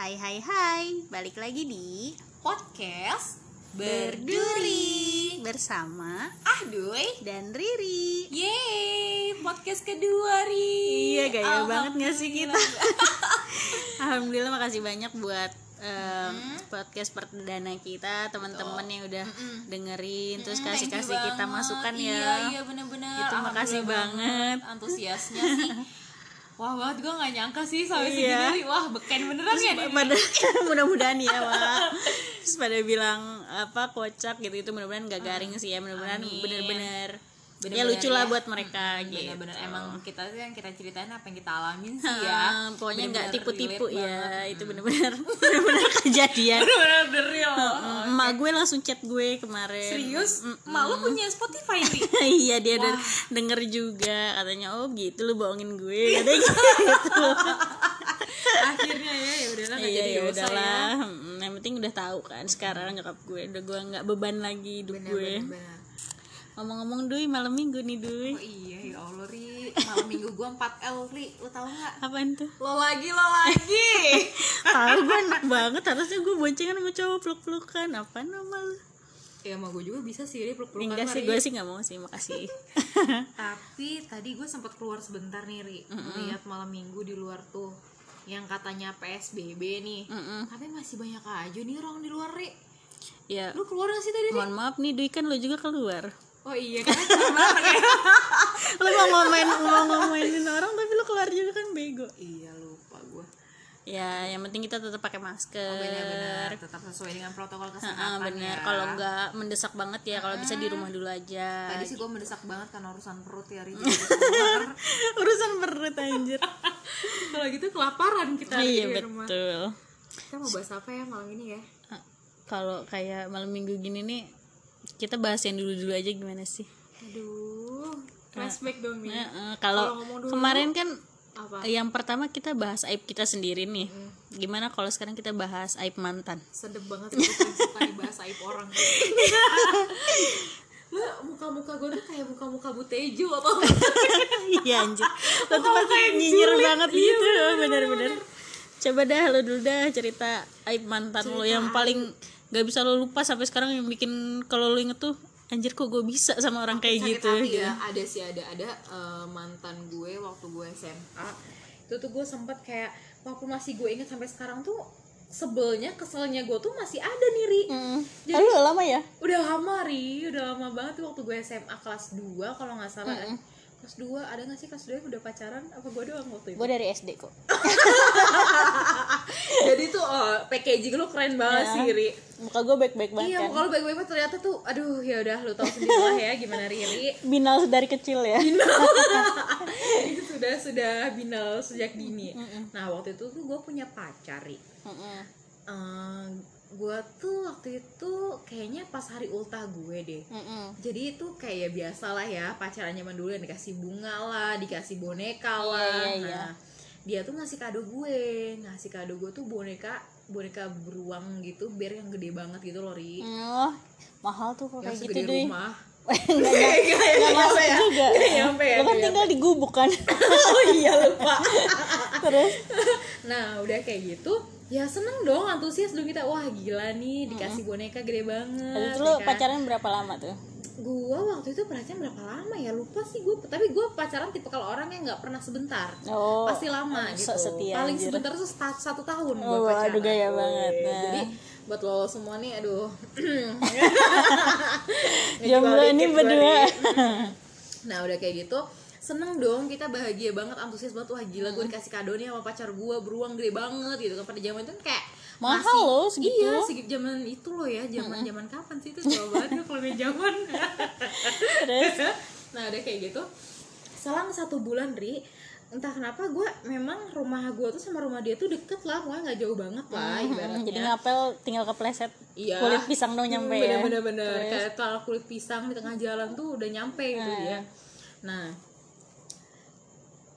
Hai hai hai, balik lagi di podcast Berduri bersama Ahduy dan Riri. Yeay podcast kedua Ri. Iya gaya banget gak sih kita? Alhamdulillah. Makasih banyak buat em, podcast perdana kita teman-teman yang udah dengerin terus Mm, thank you kasih-kasih kita banget. masukan iya, ya. Iya bener-bener. Itu makasih Alhamdulillah banget. Antusiasnya sih Wah banget. Gue gak nyangka sih sampai Iya. segini. Wah beken beneran ya nih pada mudah-mudahan ya Wak. Terus pada bilang apa kocak gitu. Itu mudah-mudahan gak garing sih ya. Mudah-mudahan Bener-bener ya lucu lah ya. buat mereka gitu. Bener-bener. Emang kita tuh yang kita ceritain apa yang kita alamin sih ya. Ah, pokoknya nggak tipu-tipu ya. banget. itu bener-bener bener-bener kejadian. Bener-bener real. Emak gue langsung chat gue kemarin. Serius? Malu punya Spotify nih? Iya dia udah denger juga. Katanya oh gitu lu bohongin gue. Katanya gitu. Akhirnya ya ya udahlah iya jadi ya udahlah. Mm, yang penting udah tahu kan sekarang nyokap gue. Udah gue nggak beban lagi hidup Bener, gue. bener, bener. Ngomong-ngomong dui malam minggu nih dui. Oh iya ya Allah Ri. Malam minggu gue 4L Ri. Lo tau gak? apaan tuh? Lo lagi lo lagi. Tahu gue enak banget. Harusnya gue boncengan sama cowok peluk-pelukan. Apa nama lu Ya sama gue juga bisa sih Ri peluk-pelukan enggak sih gue sih nggak mau sih makasih. Tapi tadi gue sempat keluar sebentar nih Ri. Lihat malam minggu di luar tuh Yang katanya PSBB nih. Mm-mm. Tapi masih banyak aja nih orang di luar Ri. Ya Lu keluar gak sih tadi mohon maaf nih Dwi kan lo juga keluar Oh iya ya. Lo mau ngomain mau ngomainin orang tapi lo keluar juga kan bego. Iya lupa gue ya yang penting kita tetap pakai masker. Oh benar-benar Tetap sesuai dengan protokol kesehatan bener ya kalau nggak mendesak banget ya. Kalau bisa di rumah dulu aja. Tadi sih gue mendesak banget karena urusan perut ya Ri. Jadi gue keluar. urusan perut anjir. Kalau gitu kelaparan kita iya di rumah. betul. Kita mau bahas apa ya malam ini ya? Kalau kayak malam minggu gini nih kita bahas yang dulu dulu aja gimana sih? Aduh, flashback dong nih. Eh, eh, Kalau kemarin kan Apa? yang pertama kita bahas aib kita sendiri nih. Gimana kalau sekarang kita bahas aib mantan? Sedep banget suka dibahas aib orang. Lu muka-muka gue tuh kayak muka-muka butejo atau iya anjir. Lo tuh pasti nyinyir banget gitu. bener-bener coba dah lo dulu dah cerita aib mantan lo yang paling gak bisa lo lupa sampai sekarang yang bikin kalau lo inget tuh anjir kok gue bisa sama orang kayak sakit gitu hati ya. Ada sih ada ada eh, mantan gue waktu gue SMA. Itu tuh gue sempet kayak waktu masih gue inget sampai sekarang tuh sebelnya keselnya gue tuh masih ada nih Ri. Hmm. Jadi- Lalu udah lama ya udah lama ri udah lama banget tuh waktu gue SMA kelas 2 kalau nggak salah eh, kelas 2 ada nggak sih kelas 2 yang udah pacaran? Apa gue doang waktu itu? Gue dari SD kok. Jadi tuh oh, packaging lu keren banget Ya. sih ri. Muka gue baik-baik banget iya kan. kalau baik-baik banget. Ternyata tuh aduh ya udah lu tahu sendiri lah ya gimana Riri binal dari kecil ya. Itu sudah sudah binal sejak dini. Nah waktu itu tuh gue punya pacar ri. Mm-mm. Eh, gue tuh waktu itu kayaknya pas hari ultah gue deh. Mm-mm. jadi itu kayak ya biasa lah ya pacaran zaman dulu yang dikasih bunga lah dikasih boneka Iya, lah. iya, iya. nah dia tuh ngasih kado gue ngasih kado gue tuh boneka boneka beruang gitu biar yang gede banget gitu loh ri. Oh mahal tuh kok yang kayak gitu deh rumah. Nggak masuk juga. Nggak nyampe ya, kan tinggal di gubuk kan? Oh iya lupa. Terus? Nah udah kayak gitu ya seneng dong antusias dong kita. Wah gila nih dikasih boneka gede banget itu ya lo kan? pacaran berapa lama tuh? Gua waktu itu pacaran berapa lama ya? Lupa sih gue tapi gue pacaran tipe kalau orang yang nggak pernah sebentar. Oh pasti lama gitu. setia, paling anjir. sebentar tuh satu, satu tahun gue Oh, pacaran. aduh, gaya banget. Nah. jadi buat lo semua nih aduh. Jomblo ini berdua. Nah udah kayak gitu seneng dong kita bahagia banget antusias banget. Wah gila gue dikasih kado nih sama pacar gue beruang gede banget gitu kan. Pada zaman itu kan kayak Mahal masih- loh segitu. iya segitu zaman itu loh ya zaman zaman kapan sih itu? Jauh banget gue kalau main zaman. Terus? Nah udah kayak gitu. Selang satu bulan ri entah kenapa gue memang rumah gue tuh sama rumah dia tuh deket lah pokoknya nggak jauh banget lah Hmm, ibaratnya. Jadi ngapel tinggal kepleset Iya. kulit pisang dong nyampe Hmm, ya. bener bener bener. Kayak kalau kulit pisang di tengah jalan tuh udah nyampe gitu Nah. dia nah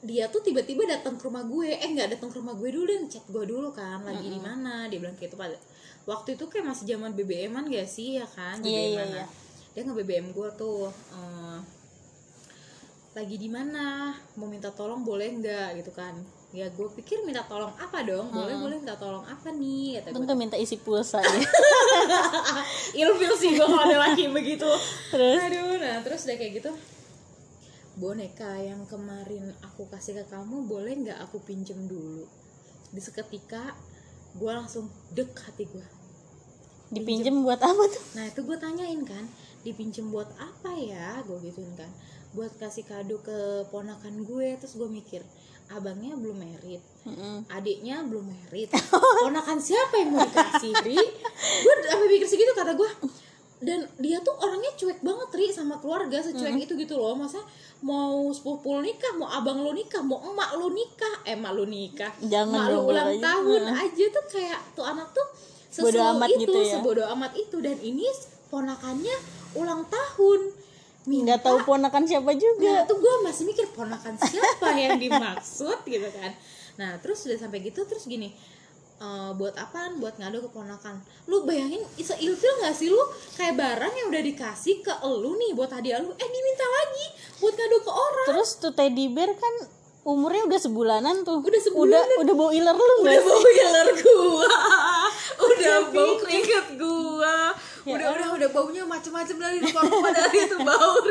dia tuh tiba-tiba datang ke rumah gue. Eh nggak datang ke rumah gue dulu dan chat gue dulu kan lagi di mana? Dia bilang kayak itu pada waktu itu kayak masih zaman BBM-an gak sih? Ya kan BBM iya, -an. iya. dia nge BBM gue tuh eh, lagi di mana? Mau minta tolong boleh nggak? Gitu kan. Ya gue pikir minta tolong apa dong? Boleh boleh minta tolong apa nih? Kata gue. minta isi pulsa ya. ilfil sih gue kalau laki begitu. Terus? aduh nah terus udah kayak gitu boneka yang kemarin aku kasih ke kamu boleh nggak aku pinjem dulu? Di seketika gue langsung dek hati gue Dipinjem buat apa tuh? nah itu gue tanyain kan dipinjem buat apa ya? Gue gituin kan. Buat kasih kado ke ponakan gue terus gue mikir abangnya belum merit Mm-mm. adiknya belum merit. Ponakan siapa yang mau dikasih ri? Gue sampai mikir segitu kata gue dan dia tuh orangnya cuek banget ri sama keluarga secuek itu gitu loh masa mau sepupu lo nikah mau abang lo nikah mau emak lo nikah eh emak lo nikah Jangan emak lo ulang aja. tahun Heeh. aja tuh kayak tuh anak tuh amat itu gitu ya. sebodoh amat itu dan ini ponakannya ulang tahun Nggak tahu ponakan siapa juga. Nah, tuh gue masih mikir ponakan siapa yang dimaksud gitu kan. Nah, terus udah sampai gitu terus gini. Eh, buat apaan? Buat ngado ke ponakan. Lu bayangin isa ilfil gak sih lu kayak barang yang udah dikasih ke elu nih buat hadiah lu, eh diminta lagi buat ngado ke orang. Terus tuh teddy bear kan umurnya udah sebulanan tuh. Udah sebulanan. Udah, udah bau iler lu Udah sih? bau iler gua. udah bau keringet gua. Ya Udah udah udah baunya macem-macem dari rupa-rupa dari itu bau.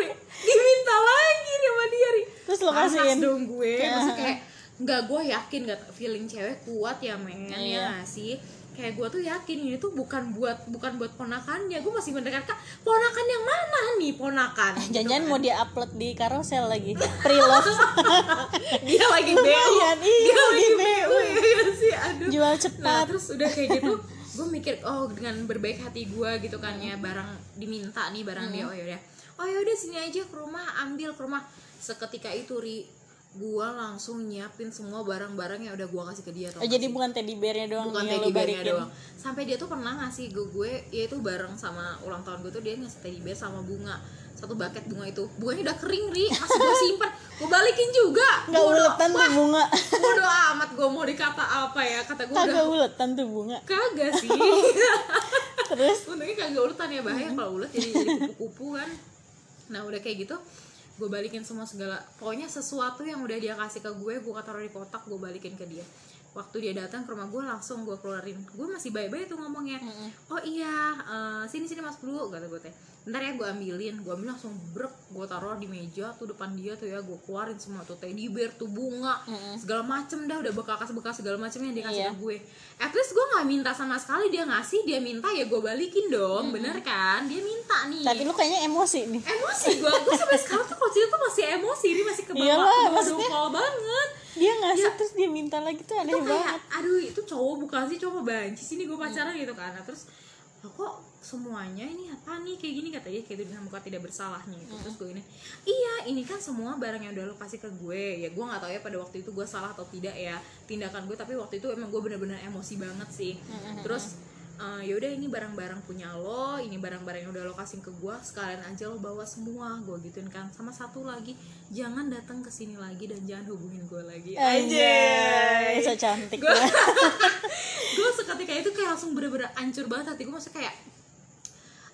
Diminta lagi nih sama dia. Terus lo kasihin. dong gue Ya. Maksudnya kayak nggak gue yakin nggak feeling cewek kuat ya men Iya. ya nggak sih kayak gue tuh yakin ini tuh bukan buat bukan buat ponakannya gue masih mendengarkan ponakan yang mana nih ponakan Gitu Jangan-jangan kan. mau dia upload di carousel lagi. Pre-love. dia lagi BU Lumayan, iya, dia lagi BU ya sih aduh Jual nah cepat. terus udah kayak gitu gue mikir oh dengan berbaik hati gue gitu kan ya barang diminta nih barang dia oh yaudah oh yaudah sini aja ke rumah ambil ke rumah seketika itu ri gue langsung nyiapin semua barang-barang yang udah gue kasih ke dia tau Oh, jadi sih? bukan teddy bearnya doang bukan teddy bearnya doang. Sampai dia tuh pernah ngasih gue ya itu bareng sama ulang tahun gue tuh dia ngasih teddy bear sama bunga. Satu bucket bunga itu. Bunganya udah kering ri. Masih gue simpan gue balikin juga. Nggak uletan tuh bunga. bodo amat gue mau dikata apa ya. Kata gue udah Kagak uletan tuh bunga. kagak sih. Terus? Untungnya kagak uletan ya bahaya. Kalau ulet jadi jadi kupu-kupu kan. Nah udah kayak gitu gue balikin semua segala. Pokoknya sesuatu yang udah dia kasih ke gue gue taruh di kotak gue balikin ke dia waktu dia datang ke rumah gue langsung gue keluarin. Gue masih baik-baik tuh ngomongnya. Oh iya eh, sini sini masuk dulu kata gue teh. Bentar ya gue ambilin gue ambil langsung brek gue taruh di meja tuh depan dia tuh ya gue keluarin semua tuh teddy bear tuh bunga segala macem dah udah bekas-bekas segala macem yang dia kasih Iya. ke gue. At least gue nggak minta sama sekali dia ngasih dia minta ya gue balikin dong bener kan? Dia minta nih. Tapi lu kayaknya emosi nih. emosi gue gue sampai sekarang tuh kalau cerita tuh masih emosi dia masih ke bawah Iyalah, ke bawah maksudnya- dongkol banget Dia ngasih Ya. terus dia minta lagi tuh aneh itu kayak banget. aduh itu cowok bukan sih? Cowok banci sini gue pacaran gitu kan. Nah, terus "Lah, kok semuanya ini apa nih? Kayak gini kata dia kayak itu dengan muka tidak bersalahnya itu terus gue ini iya ini kan semua barang yang udah lo kasih ke gue. Ya gue nggak tahu ya pada waktu itu gue salah atau tidak ya tindakan gue tapi waktu itu emang gue bener-bener emosi banget sih. Terus eh, yaudah ini barang-barang punya lo ini barang-barang yang udah lo kasih ke gue sekalian aja lo bawa semua. Gue gituin kan. Sama satu lagi jangan datang ke sini lagi dan jangan hubungin gue lagi. Anjay, so cantik Gua- ya. gue seketika itu kayak langsung bener-bener hancur banget hati gue maksudnya kayak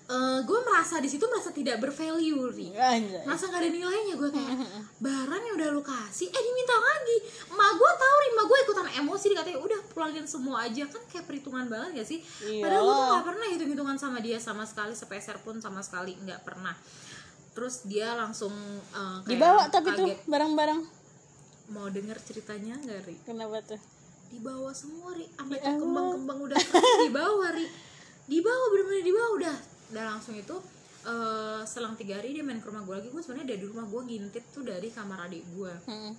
eh gue merasa di situ merasa tidak bervalue ri. Anjay. merasa gak ada nilainya gue kayak barang yang udah lu kasih eh diminta lagi. Emak gue tahu ri emak gue ikutan emosi dikatanya udah pulangin semua aja. Kan kayak perhitungan banget gak sih? Padahal gue tuh gak pernah hitung hitungan sama dia sama sekali sepeser pun sama sekali nggak pernah. Terus dia langsung eh, kayak Dibawa tapi tuh kaget. barang-barang. mau denger ceritanya nggak ri? Kenapa tuh? dibawa semua ri. Sampai Ya tuh kembang-kembang udah dibawa ri. Dibawa bener-bener dibawa udah udah langsung itu eh, selang tiga hari dia main ke rumah gue lagi. Gue sebenarnya dari rumah gue ngintip tuh dari kamar adik gue Mm.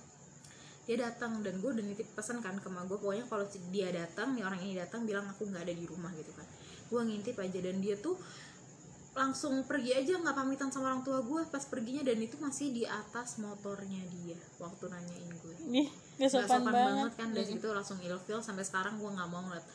dia datang dan gue udah nitip pesan kan ke emak gue pokoknya kalau dia datang nih orang ini datang bilang aku nggak ada di rumah gitu kan. Gue ngintip aja dan dia tuh langsung pergi aja nggak pamitan sama orang tua gue pas perginya dan itu masih di atas motornya dia waktu nanyain gue gak Nggak sopan, banget. kan dari situ langsung ilfil. Sampai sekarang gue nggak mau ngeliat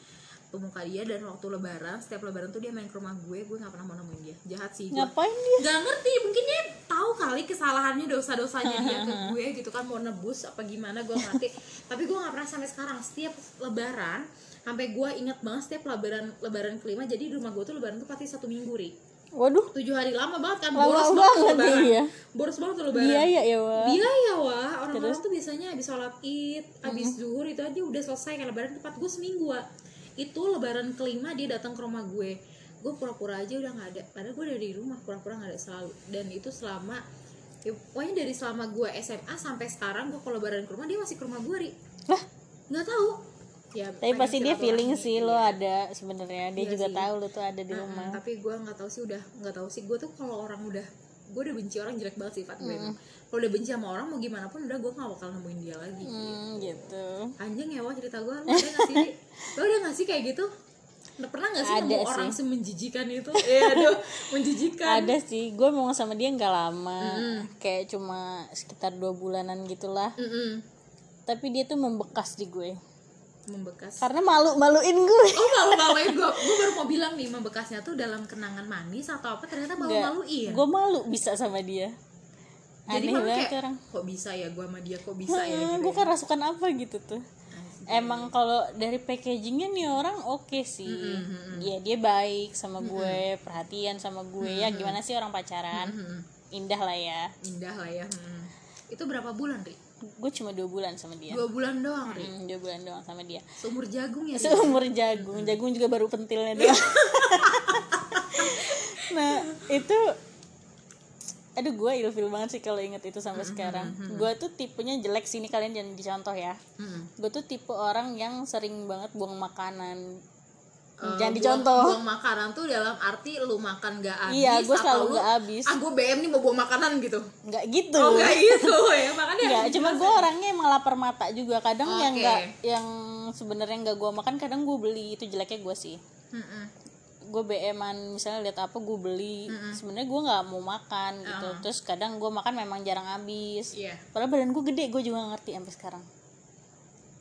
tuh muka dia dan waktu lebaran setiap lebaran tuh dia main ke rumah gue gue nggak pernah mau nemuin dia. Jahat sih gue Ngapain dia? nggak ngerti mungkin dia tahu kali kesalahannya dosa-dosanya dia ke gue gitu kan mau nebus apa gimana gue ngerti. Tapi gue nggak pernah sampai sekarang. Setiap lebaran sampai gue inget banget setiap lebaran lebaran kelima jadi di rumah gue tuh lebaran tuh pasti satu minggu ri. Waduh. Tujuh hari lama banget kan Lama boros banget, banget tuh lebaran. iya. boros banget tuh lebaran. Biaya ya wah biaya wah orang-orang tuh biasanya habis sholat id habis zuhur itu aja udah selesai kan lebaran tepat gue seminggu Wak. Itu lebaran kelima dia datang ke rumah gue. Gue pura-pura aja udah nggak ada padahal gue udah di rumah pura-pura nggak ada selalu. Dan itu selama ya, pokoknya dari selama gue SMA sampai sekarang gue kalau lebaran ke rumah dia masih ke rumah gue ri. Lah? Nggak tahu. Ya tapi pasti dia feeling sih lo iya. ada sebenarnya. Dia Iya juga sih. tahu lo tuh ada di Mm-mm, rumah. tapi gue nggak tahu sih udah nggak tahu sih. Gue tuh kalau orang udah gue udah benci orang jelek banget sifat gue emang. kalau udah benci sama orang mau gimana pun udah gue gak bakal nemuin dia lagi. Hmm, gitu. Anjing ya wah cerita gue lo ada gak sih Dik? lo udah gak sih kayak gitu? Nah, pernah gak sih Ada nemu sih. orang semenjijikan itu? Iya aduh menjijikan. Ada sih. Gue mau sama dia nggak lama. Kayak cuma sekitar dua bulanan gitulah. Mm-mm. tapi dia tuh membekas di gue membekas. Karena malu maluin gue. Oh malu maluin gue. Gue baru mau bilang nih membekasnya tuh dalam kenangan manis atau apa ternyata malu maluin. Gue malu bisa sama dia. Jadi aneh banget kayak orang. Kok bisa ya gue sama dia kok bisa ya? Gitu gue ya. kan rasukan apa gitu tuh. Emang kalau dari packagingnya nih orang oke sih. Dia dia baik sama gue perhatian sama gue. Ya gimana sih orang pacaran? Mm-mm. indah lah ya. Indah lah ya Mm. itu berapa bulan ri gue cuma dua bulan sama dia. Dua bulan doang Hmm, dua bulan doang sama dia. Seumur jagung ya seumur jagung. Jagung juga baru pentilnya doang. Nah itu aduh gue ilfil banget sih kalau inget itu sampai sekarang. gue tuh tipenya jelek sih ini kalian jangan dicontoh ya. Mm. gue tuh tipe orang yang sering banget buang makanan Eh, jangan dicontoh buang makanan tuh dalam arti lu makan gak habis Iya, atau selalu lu, nggak habis. ah gue BM nih mau buang makanan gitu. Nggak gitu. Oh nggak gitu ya makanya Nggak, cuma gue orangnya emang lapar mata juga. Kadang yang Oke. nggak yang sebenarnya nggak gue makan kadang gue beli. Itu jeleknya gue sih. Mm-mm. gue BM-an misalnya lihat apa gue beli. Sebenarnya gue nggak mau makan gitu. Terus kadang gue makan memang jarang habis. Iya. Padahal badan gue gede gue juga nggak ngerti sampai sekarang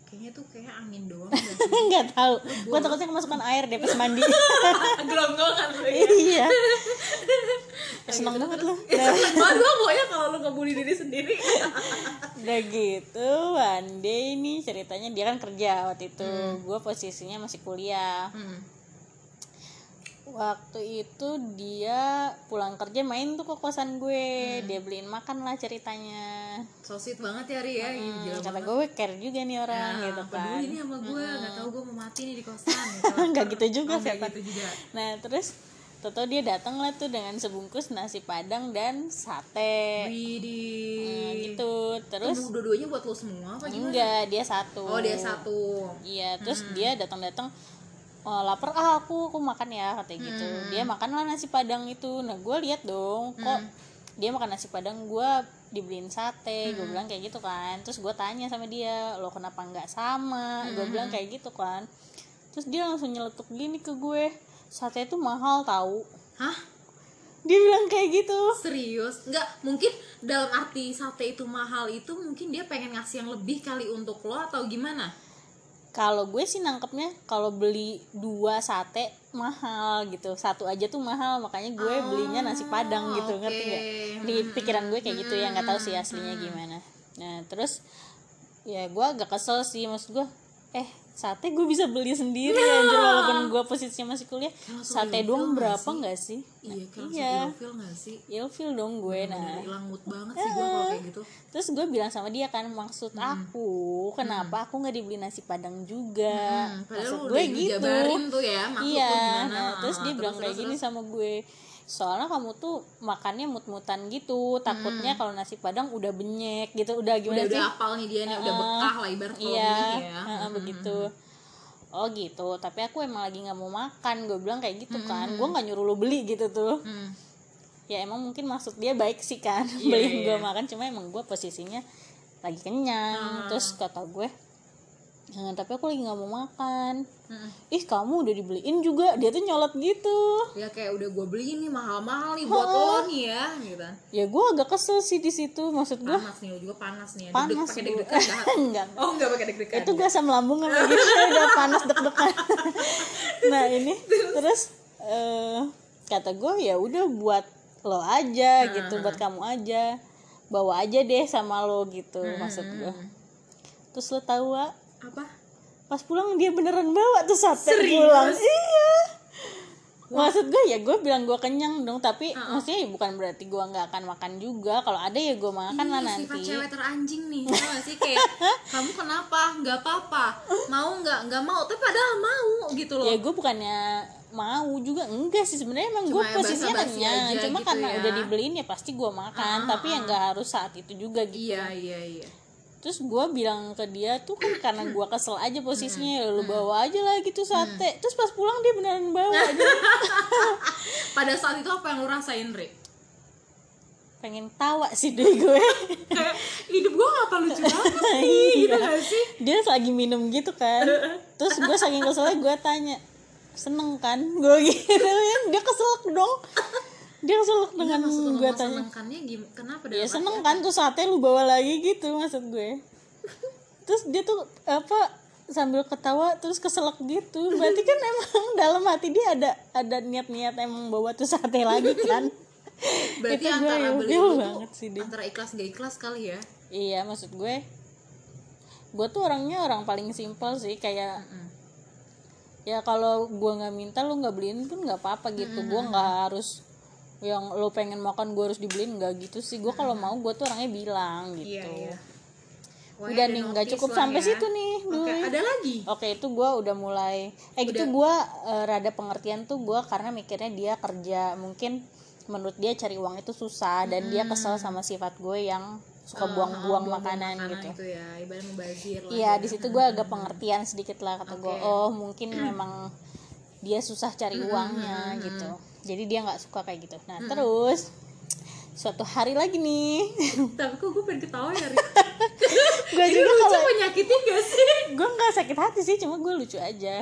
kayaknya tuh kayak angin doang nggak tahu. Gue takutnya kemasukan air deh pas mandi. Gelonggongan lu ya. Iya. Seneng banget loh Seneng banget gue pokoknya kalau lu ngebully diri sendiri. Udah gitu one day nih ceritanya dia kan kerja waktu itu. Gue posisinya masih kuliah. Hmm. Waktu itu dia pulang kerja main tuh ke kosan gue dia beliin makan lah ceritanya. So sweet banget ya Ri ya. Ih, gila kata gue care juga nih orang banget. gitu kan. nih sama gue nggak tahu gue mau mati nih di kosan gitu. nggak gitu juga Oh, setan. gitu juga. Nah terus Toto dia datang lah tuh dengan sebungkus nasi padang dan sate. Widih. Nah, gitu. Terus dua-duanya buat lo semua apa gimana? enggak dia satu. Oh dia satu. Iya terus dia datang-datang oh, lapar ah aku aku makan ya katanya gitu. Dia makan lah nasi padang itu. Nah gue lihat dong kok dia makan nasi padang gue dibeliin sate. Gue bilang kayak gitu kan. Terus gue tanya sama dia lo kenapa nggak sama? Gue bilang kayak gitu kan. Terus dia langsung nyeletuk gini ke gue sate itu mahal tahu Hah? dia bilang kayak gitu. Serius? Enggak, mungkin dalam arti sate itu mahal itu mungkin dia pengen ngasih yang lebih kali untuk lo atau gimana? Kalau gue sih nangkepnya kalau beli dua sate mahal gitu. Satu aja tuh mahal makanya gue belinya nasi padang gitu oke. ngerti gak di pikiran gue kayak gitu ya nggak tahu sih aslinya gimana. Nah terus ya gue agak kesel sih maksud gue eh sate gue bisa beli sendiri anjir walaupun gue posisinya masih kuliah. Sate doang berapa nggak sih? Iya, kayak iya. langsung ilfil gak sih? ilfil dong gue nah. Bener hilang mood banget sih gue kalau kayak gitu. Terus gue bilang sama dia kan maksud aku kenapa aku nggak dibeli nasi padang juga? Hmm, padahal maksud gue gitu. tuh ya iya. nah, terus Ah, dia bilang kayak gini sama gue soalnya kamu tuh makannya mut-mutan gitu takutnya kalau nasi padang udah benyek gitu udah gimana Hmm. udah sih? udah apal nih dia nih udah bekah lah ibarat iya. ya. Heeh, begitu. Oh gitu. Tapi aku emang lagi nggak mau makan gue bilang kayak gitu kan. Gue nggak nyuruh lo beli gitu tuh. Hmm. ya emang mungkin maksud dia baik sih kan Iya, beliin iya. gue makan. Cuma emang gue posisinya lagi kenyang. Terus kata gue "Eh, tapi aku lagi nggak mau makan. Mm-mm. ih kamu udah dibeliin juga. Dia tuh nyolot gitu. Ya kayak udah gue beliin nih mahal-mahal nih buat lo nih ya gitu. Ya gue agak kesel sih di situ maksud gue panas nih juga panas nih. Ya panas pakai deg-degan enggak. Oh enggak pakai deg-degan itu gue asam lambung sama gitu. Udah panas deg-degan. Nah ini terus? eh, kata gue ya udah buat lo aja gitu buat kamu aja. Bawa aja deh sama lo gitu maksud gue terus lo tahu Wak? Apa? Pas pulang dia beneran bawa tuh sate Serius? pulang. Iya. Maksud gue ya gue bilang gue kenyang dong tapi maksudnya ya bukan berarti gue nggak akan makan juga. Kalau ada ya gue makan lah sifat nanti. cewek teranjing nih tau gak sih? Kayak kamu kenapa? Nggak apa-apa. Mau nggak? Nggak mau. Tapi padahal mau gitu loh. Ya gue bukannya mau juga enggak sih. Sebenarnya emang gue ya posisinya kenyang. cuma gitu karena ya. udah dibeliin ya pasti gue makan. Ah, tapi ya nggak harus saat itu juga gitu. Iya iya iya terus gue bilang ke dia tuh kan karena gue kesel aja posisinya ya Hmm. lu bawa aja lah gitu sate. Terus pas pulang dia beneran bawa. Aja pada saat itu apa yang lu rasain Re? pengen tawa sih deh gue. Kayak hidup gue ngapa lucu banget nih gitu gak sih? Dia lagi minum gitu kan. Terus gue saking keselnya gue tanya seneng kan? Gue gitu ya dia keselak dong dia keselak dengan maksud lu gue tanya. senengkannya gim- kenapa ya seneng kan tuh sate lu bawa lagi gitu maksud gue. Terus dia tuh apa sambil ketawa terus keselak gitu. Berarti kan emang dalam hati dia ada ada niat-niat emang bawa tuh sate lagi kan? Berarti Itu gue antara beli ilfil itu banget sih dia. antara ikhlas gak ikhlas kali ya? Iya maksud gue gue tuh orangnya orang paling simpel sih kayak Mm. ya kalau gue nggak minta lu nggak beliin pun nggak apa-apa gitu. Gue nggak harus yang lo pengen makan gue harus dibeliin nggak gitu sih. Gue kalau mau gue tuh orangnya bilang gitu. iya. Iya Wah, udah ada nih nggak cukup sampai ya. situ nih oke Duy. ada lagi? Oke itu gue udah mulai eh gitu gue rada pengertian tuh gue karena mikirnya dia kerja. Mungkin menurut dia cari uang itu susah dan dia kesel sama sifat gue yang suka buang-buang makanan, gitu. itu ya ibarat membazir lah Iya di situ gue agak pengertian sedikit lah kata gue oh mungkin memang dia susah cari uangnya gitu. Jadi dia nggak suka kayak gitu. Nah terus suatu hari lagi nih. Tapi kok gue pengen ketawa ya gue juga lucu kalau menyakitin gak sih? Gue nggak sakit hati sih cuma gue lucu aja.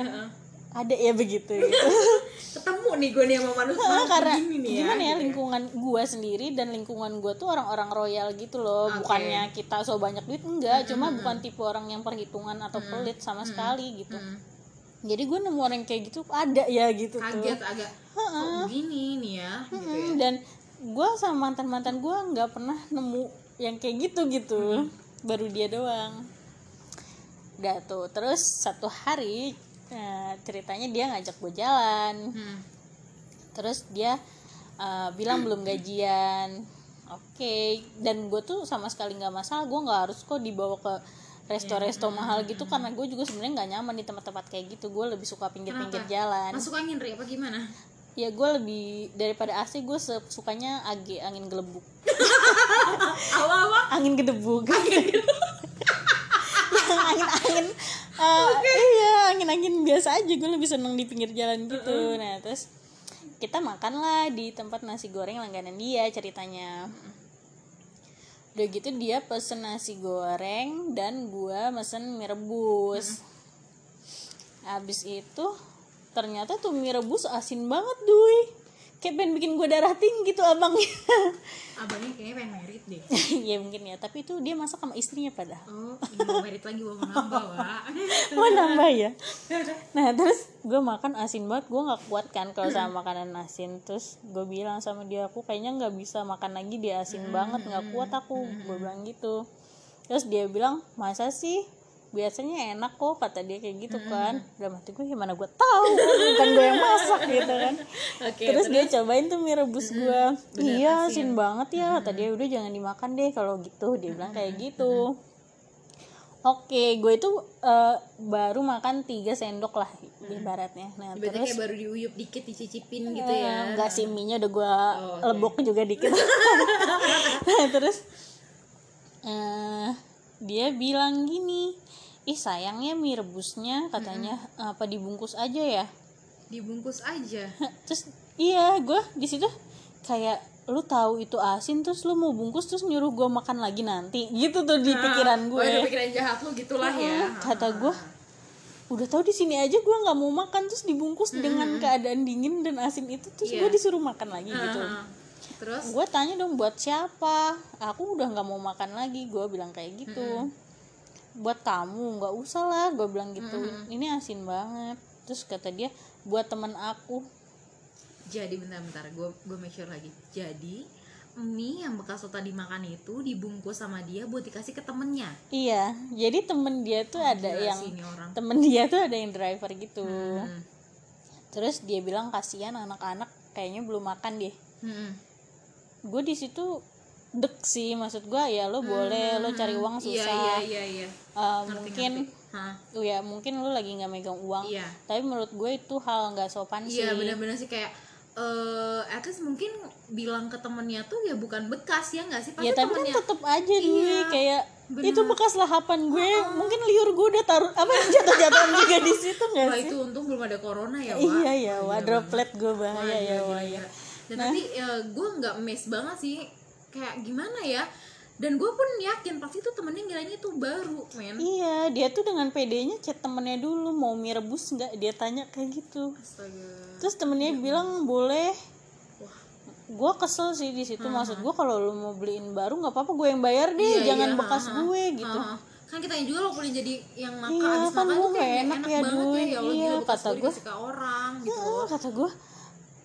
Ada ya begitu gitu ketemu nih gue nih sama manusia. Nah, karena begini nih gimana ya gitu lingkungan gua sendiri dan lingkungan gua tuh orang-orang royal gitu loh. Oke. bukannya kita so banyak duit enggak. Cuma bukan tipe orang yang perhitungan atau pelit sama sekali gitu. Hmm. Jadi gue nemu orang kayak gitu ada ya gitu kaget tuh agak kok begini nih ya? Gitu ya. dan gua sama mantan mantan gua nggak pernah nemu yang kayak gitu gitu. Baru dia doang. Udah tuh. Terus satu hari eh, ceritanya dia ngajak gue jalan. Hmm. terus dia uh, bilang belum gajian. Oke. Dan gue tuh sama sekali nggak masalah. Gue nggak harus kok dibawa ke resto-resto mahal gitu karena gue juga sebenarnya nggak nyaman di tempat-tempat kayak gitu. Gue lebih suka pinggir-pinggir jalan. Masuk angin Ri apa gimana? Ya gue lebih daripada AC gue sukanya ag angin gelembuk apa apa angin gedebuk. Angin angin eh, iya angin angin biasa aja. Gue lebih seneng di pinggir jalan gitu. Nah terus kita makan lah di tempat nasi goreng langganan dia ceritanya udah gitu dia pesen nasi goreng dan gua mesen mie rebus. Habis itu ternyata tuh mie rebus asin banget duy kayak pengen bikin gue darah tinggi tuh abangnya. Abangnya kayaknya pengen merit deh. Ya mungkin ya. Tapi itu dia masak sama istrinya padahal. Oh ini mau merit lagi mau nambah mau nambah ya? Nah terus gue makan asin banget. Gue nggak kuat kan kalau sama makanan asin. Terus gue bilang sama dia aku kayaknya nggak bisa makan lagi dia asin banget. Nggak kuat aku. Gue bilang gitu. Terus dia bilang masa sih biasanya enak kok kata dia kayak gitu kan. Dalam hati gue gimana gue tahu? Bukan gue yang masak gitu kan. Oke, terus, dia cobain tuh mie rebus gue iya asin banget ya. Kata dia udah jangan dimakan deh kalau gitu. Dia bilang kayak gitu. Oke, gue itu eh, baru makan 3 sendok lah ibaratnya. Nah, berarti terus kayak baru diuyup dikit dicicipin gitu eh, ya. enggak sih mie udah gue Oh, lebok juga dikit. nah, terus eh dia bilang gini, ih sayangnya mie rebusnya katanya apa dibungkus aja ya. dibungkus aja? Terus iya gue di situ kayak lu tahu itu asin terus lu mau bungkus terus nyuruh gue makan lagi nanti. Gitu tuh di pikiran gue oh, ada pikiran jahat lu gitulah ya. Kata gue udah tahu di sini aja gue nggak mau makan terus dibungkus dengan keadaan dingin dan asin itu terus Iya. gue disuruh makan lagi gitu. Ah, terus? Gue tanya dong buat siapa? Aku udah nggak mau makan lagi gue bilang kayak gitu buat kamu nggak usah lah. Gue bilang gitu. Ini asin banget. Terus kata dia buat teman aku. Jadi bentar-bentar gue gue make sure lagi. Jadi mie yang bekas lo tadi makan itu dibungkus sama dia buat dikasih ke temennya. Iya. Jadi temen dia tuh ada Gila yang orang. temen dia tuh ada yang driver gitu. Hmm. terus dia bilang kasihan anak-anak kayaknya belum makan deh. Mm-mm. gue di situ dek sih. Maksud gue ya lo boleh lo cari uang iya susah. iya iya iya. Eh, Ngerti, mungkin ngerti. Hah. oh ya mungkin lo lagi nggak megang uang. Iya. tapi menurut gue itu hal nggak sopan sih. Iya benar-benar sih kayak eh at least mungkin bilang ke temennya tuh ya bukan bekas ya nggak sih? Pasti ya tapi kan temennya tetep aja dulu Iya, kayak bener. itu bekas lahapan gue. Mungkin liur gue udah taruh apa jatuh-jatuhan juga di situ nggak wah sih? itu untung belum ada corona ya iya ya Wah, wah gila droplet gue bahaya Wah, ya wah ya. Gila. dan tapi ya, gue nggak mes banget sih kayak gimana ya? Dan gue pun yakin pasti tuh temennya ngiranya itu baru men. Iya dia tuh dengan pedenya chat temennya dulu mau mie rebus nggak? Dia tanya kayak gitu. Astaga. Terus temennya bilang boleh. Wah. Gue kesel sih di situ. Maksud gue kalau lu mau beliin baru nggak apa-apa gue yang bayar deh. Iya, jangan iya, bekas ha-ha. gue gitu. Ha-ha. kan kita juga lo boleh jadi yang makan Iya, abis kan makan gua tuh kayak enak ya, banget ya. Ya Allah Iya, gila kata gue orang gitu. Kata gue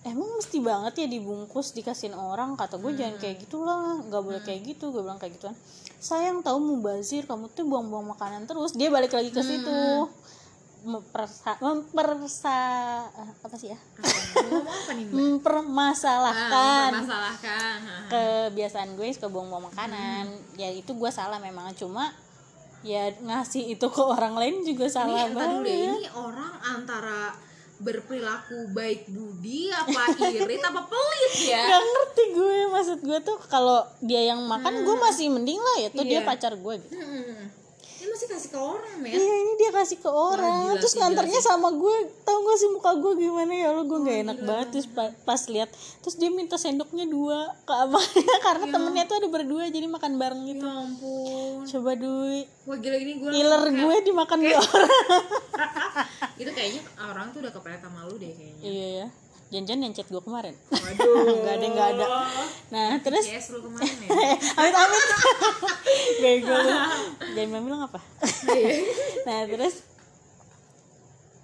emang mesti banget ya dibungkus dikasihin orang kata gue jangan kayak gitulah nggak boleh kayak gitu gue bilang kayak gituan. Sayang tahu mubazir kamu tuh buang-buang makanan terus dia balik lagi ke situ. Mempersa mempersa eh, apa sih ya? Mbak? mempermasalahkan. Masalahkan kebiasaan gue suka buang-buang makanan. Ya itu gue salah memang cuma ya ngasih itu ke orang lain juga salah ini dulu deh, banget. ini orang antara berperilaku baik budi apa irit apa pelit ya Gak ngerti gue maksud gue tuh kalau dia yang makan gue masih mending lah ya tuh dia Iya. pacar gue gitu Hmm. Kasih ke orang men iya ini dia kasih ke orang. Gila terus nganternya sama gue. Tau gak sih muka gue gimana? Ya lo gue nggak enak banget terus pa- pas lihat. Terus dia minta sendoknya dua ke abangnya karena temennya tuh ada berdua jadi makan bareng ya gitu ampun. Coba duit. Wah gila ini gue ngiler gue dimakan dua orang. Itu kayaknya orang tuh udah kepelet sama lu deh kayaknya. Iya ya janjian yang chat gue kemarin. Waduh. Nggak ada nggak ada. Nah terus yes lu kemarin ya? Amit amit. Bego lu. Jangan mau bilang apa? Nah terus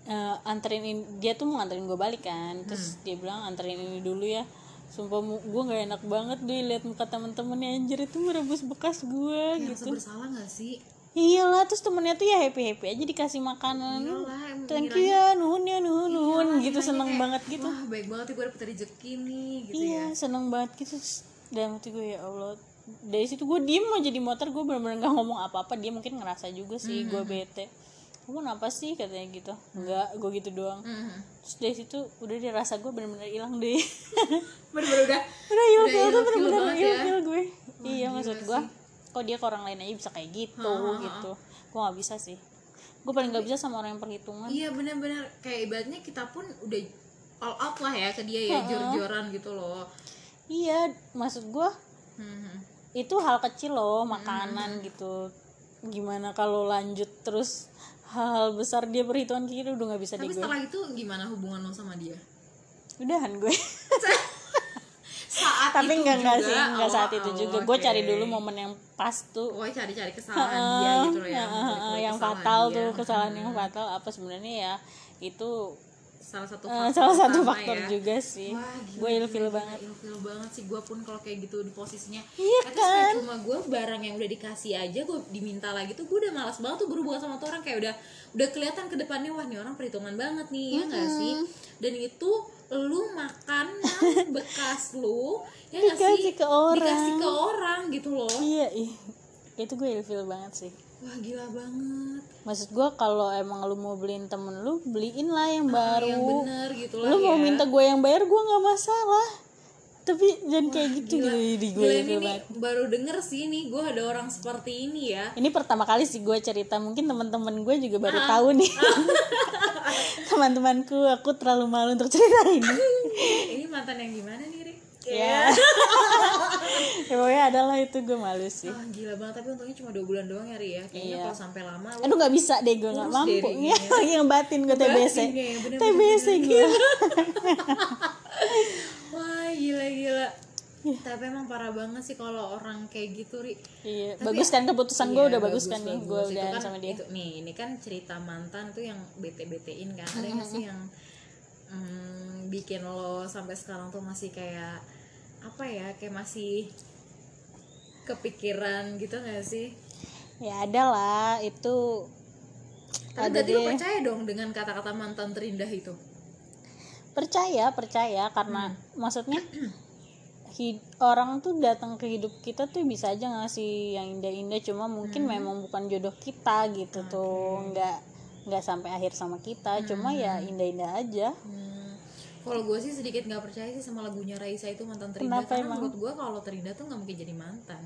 eh, anterin in- dia tuh mau nganterin gue balik kan. Terus dia bilang anterin ini dulu ya. Sumpah gue nggak enak banget deh lihat muka temen-temennya. Anjir itu merebus bekas gue ya, rasa gitu. bersalah gak sih iyalah terus temennya tuh ya happy happy aja dikasih makanan. Iyalah, thank you ya nuhun ya nuhun nuhun. gitu seneng banget gitu. Wah baik banget ya gue dapet rezeki nih gitu iya ya. seneng banget gitu. Dalam hati gue ya Allah. Dari situ gue diem aja di motor gue bener-bener gak ngomong apa-apa. Dia mungkin ngerasa juga sih gue bete. Kamu kenapa sih? katanya gitu. Enggak gue gitu doang. Mhm. terus dari situ udah dia rasa gue bener-bener hilang deh. Bener-bener udah udah ilfil bener-bener banget ya. gue. Iya maksud gue kok dia ke orang lain aja bisa kayak gitu gitu. Gue nggak bisa sih. Gue paling nggak bisa sama orang yang perhitungan. Iya benar-benar. Kayak ibaratnya kita pun udah all out lah ya ke dia ya jor-joran gitu loh. iya maksud gue Mhm. itu hal kecil loh makanan gitu. Gimana kalau lanjut terus hal besar dia perhitungan kayak gitu udah nggak bisa Tapi deh gue setelah itu gimana hubungan lo sama dia? udahan gue Saat tapi itu enggak sih enggak saat oh, itu oh, juga gue oke. cari dulu momen yang pas tuh Oh cari-cari kesalahan dia gitu loh ya. Heeh, membalik-balik yang fatal dia. tuh kesalahan yang fatal apa sebenarnya ya itu Salah satu faktor salah satu faktor ya. juga sih gue ilfil banget ilfil banget sih gue pun kalau kayak gitu di posisinya Iya kan? cuma gue barang yang udah dikasih aja gue diminta lagi tuh gue udah malas banget tuh berhubungan sama tuh orang kayak udah udah kelihatan ke depannya wah nih orang perhitungan banget nih ya nggak sih dan itu lu makan yang bekas lu ya Dikasih ke orang. dikasih ke orang gitu loh. Iya ih. Itu gue ilfil banget sih. Wah gila banget. Maksud gue kalau emang lu mau beliin temen lu beliin lah yang baru yang bener gitu lah lu ya. mau minta gue yang bayar gue nggak masalah. Tapi jangan kayak gitu gila, gitu di gue gila ini baru denger sih nih gue ada orang seperti ini ya. Ini pertama kali sih gue cerita mungkin teman-teman gue juga baru Ah. tahu nih teman-temanku aku terlalu malu untuk cerita ini ini mantan yang gimana nih Rik? ya. Ya pokoknya adalah itu gue malu sih. Ah, gila banget tapi untungnya cuma dua bulan doang ya Ri ya. Kayaknya Iya. kalau sampai lama lu aduh nggak bisa deh gue nggak mampu. Ya. Yang batin gue TBC. TBC gue wah gila gila tapi emang parah banget sih kalau orang kayak gitu ri. Iya Tapi bagus kan keputusan gue Iya, udah bagus, kan nih bagus. gue udah kan, sama dia. itu, nih ini kan cerita mantan tuh yang bete betein kan. Ada nggak sih yang mm, bikin lo sampai sekarang tuh masih kayak apa ya kayak masih kepikiran gitu nggak sih? Ya ada lah itu tapi Ada berarti lo deh. percaya dong dengan kata-kata mantan terindah itu? Percaya percaya karena maksudnya hid- orang tuh datang ke hidup kita tuh bisa aja ngasih yang indah-indah cuma mungkin memang bukan jodoh kita gitu tuh. Nggak nggak sampai akhir sama kita cuma ya indah-indah aja. Hmm. Kalau gue sih sedikit nggak percaya sih sama lagunya Raisa itu mantan terindah Kenapa karena emang? menurut gue kalau terindah tuh nggak mungkin jadi mantan.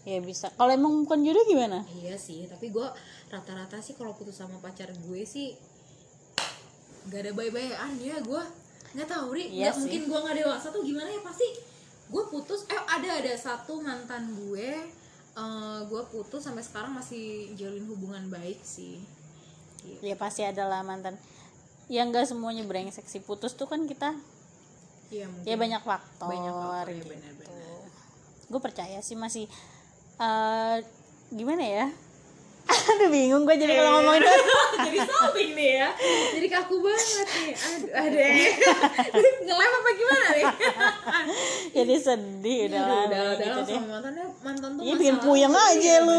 ya bisa. Kalau emang bukan jodoh gimana? Iya sih, tapi gue rata-rata sih kalau putus sama pacar gue sih gak ada bye-byean ya gue nggak tahu ri. Iya nggak sih. mungkin gue nggak dewasa tuh gimana ya pasti gue putus eh ada ada. Satu mantan gue eh gue putus sampai sekarang masih jalin hubungan baik sih. Gitu. ya pasti adalah mantan. Yang nggak semuanya brengsek sih. Putus tuh kan kita Iya mungkin. ya banyak faktor, banyak faktor ya gitu. benar-benar. Gue percaya sih masih eh gimana ya aduh bingung gue jadi kalau ngomongin jadi salting nih ya. Jadi kaku banget nih. Aduh ada ngelem apa gimana nih? Jadi sedih udah lah udah udah gitu mantannya mantan tuh Iya, bikin puyeng aja iya, lu.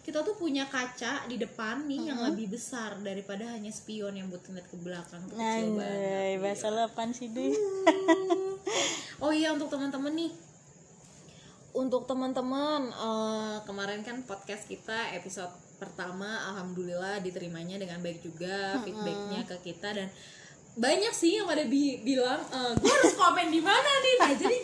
kita tuh punya kaca di depan nih yang lebih besar daripada hanya spion yang buat ngeliat ke belakang kecil banget. Anjay, bahasa lu apaan sih deh? oh iya untuk teman-teman nih untuk teman-teman eh, kemarin kan podcast kita episode pertama alhamdulillah diterimanya dengan baik juga feedbacknya ke kita dan banyak sih yang pada bi- bilang gue harus komen di mana nih nah jadi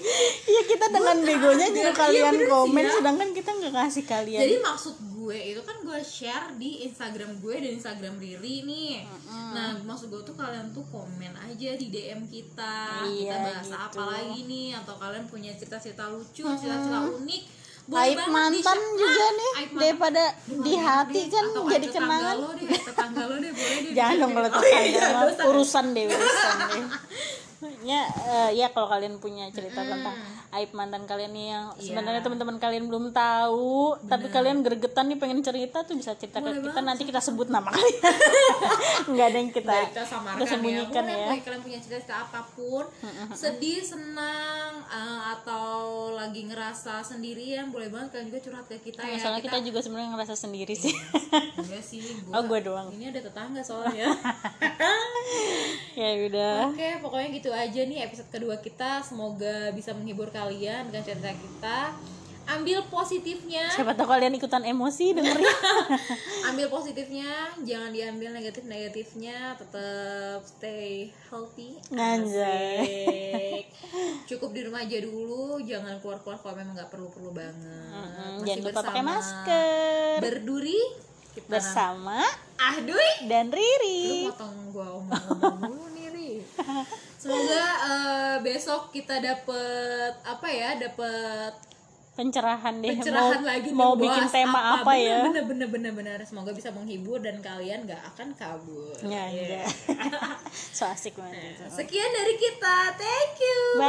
Iya kita dengan begonya Iya, nyuruh iya, kalian sih komen, ya. sedangkan kita nggak kasih kalian. Jadi maksud gue itu kan gue share di Instagram gue dan Instagram Riri nih. Nah maksud gue tuh kalian tuh komen aja di DM kita. kita Iya, bahas gitu. apa lagi nih atau kalian punya cerita-cerita lucu, cerita-cerita unik. Aib mantan di-share. juga Ah, nih aib mantan. daripada Aduh, di hati deh. kan Atau jadi tetangga kenangan. lo deh, tetangga lo deh boleh deh. Jangan dong kalau Oh, iya, iya, tetangga urusan deh urusan deh. Ya, eh, ya kalau kalian punya cerita tentang aib mantan kalian nih yang Iya. sebenarnya teman-teman kalian belum tahu, tapi kalian gregetan nih pengen cerita tuh bisa cerita ke kita nanti kita sebut nama kalian. Enggak ada yang kita kita samarkan kita sembunyikan ya. ya. Kalian punya cerita apa pun, sedih, senang, eh, atau lagi ngerasa sendirian, boleh banget kalian juga curhat ke kita ya. Masalah kita juga sebenarnya ngerasa sendiri sih. Enggak sih, gua, Oh, gua doang. Ini ada tetangga soalnya. ya udah. Oke, pokoknya gitu aja nih episode kedua kita. Semoga bisa menghibur kalian dengan cerita kita. Ambil positifnya, Siapa tahu kalian ikutan emosi dengerin. ambil positifnya, jangan diambil negatif-negatifnya. Tetap stay healthy. Anjay. Cukup di rumah aja dulu, jangan keluar-keluar kalau memang nggak perlu-perlu banget. Mm, Masih Jangan lupa pakai bersama masker. Berduri kita Bersama Ah, Dui. dan Lu Riri. potong gua omong-omong dulu nih Ri. Semoga eh, besok kita dapet apa ya, dapet Pencerahan deh. pencerahan mau, lagi mau bikin tema apa, ya? Bener bener bener bener. Semoga bisa menghibur dan kalian gak akan kabur. Ya, Yeah. enggak. so asik banget itu. Sekian dari kita. Thank you.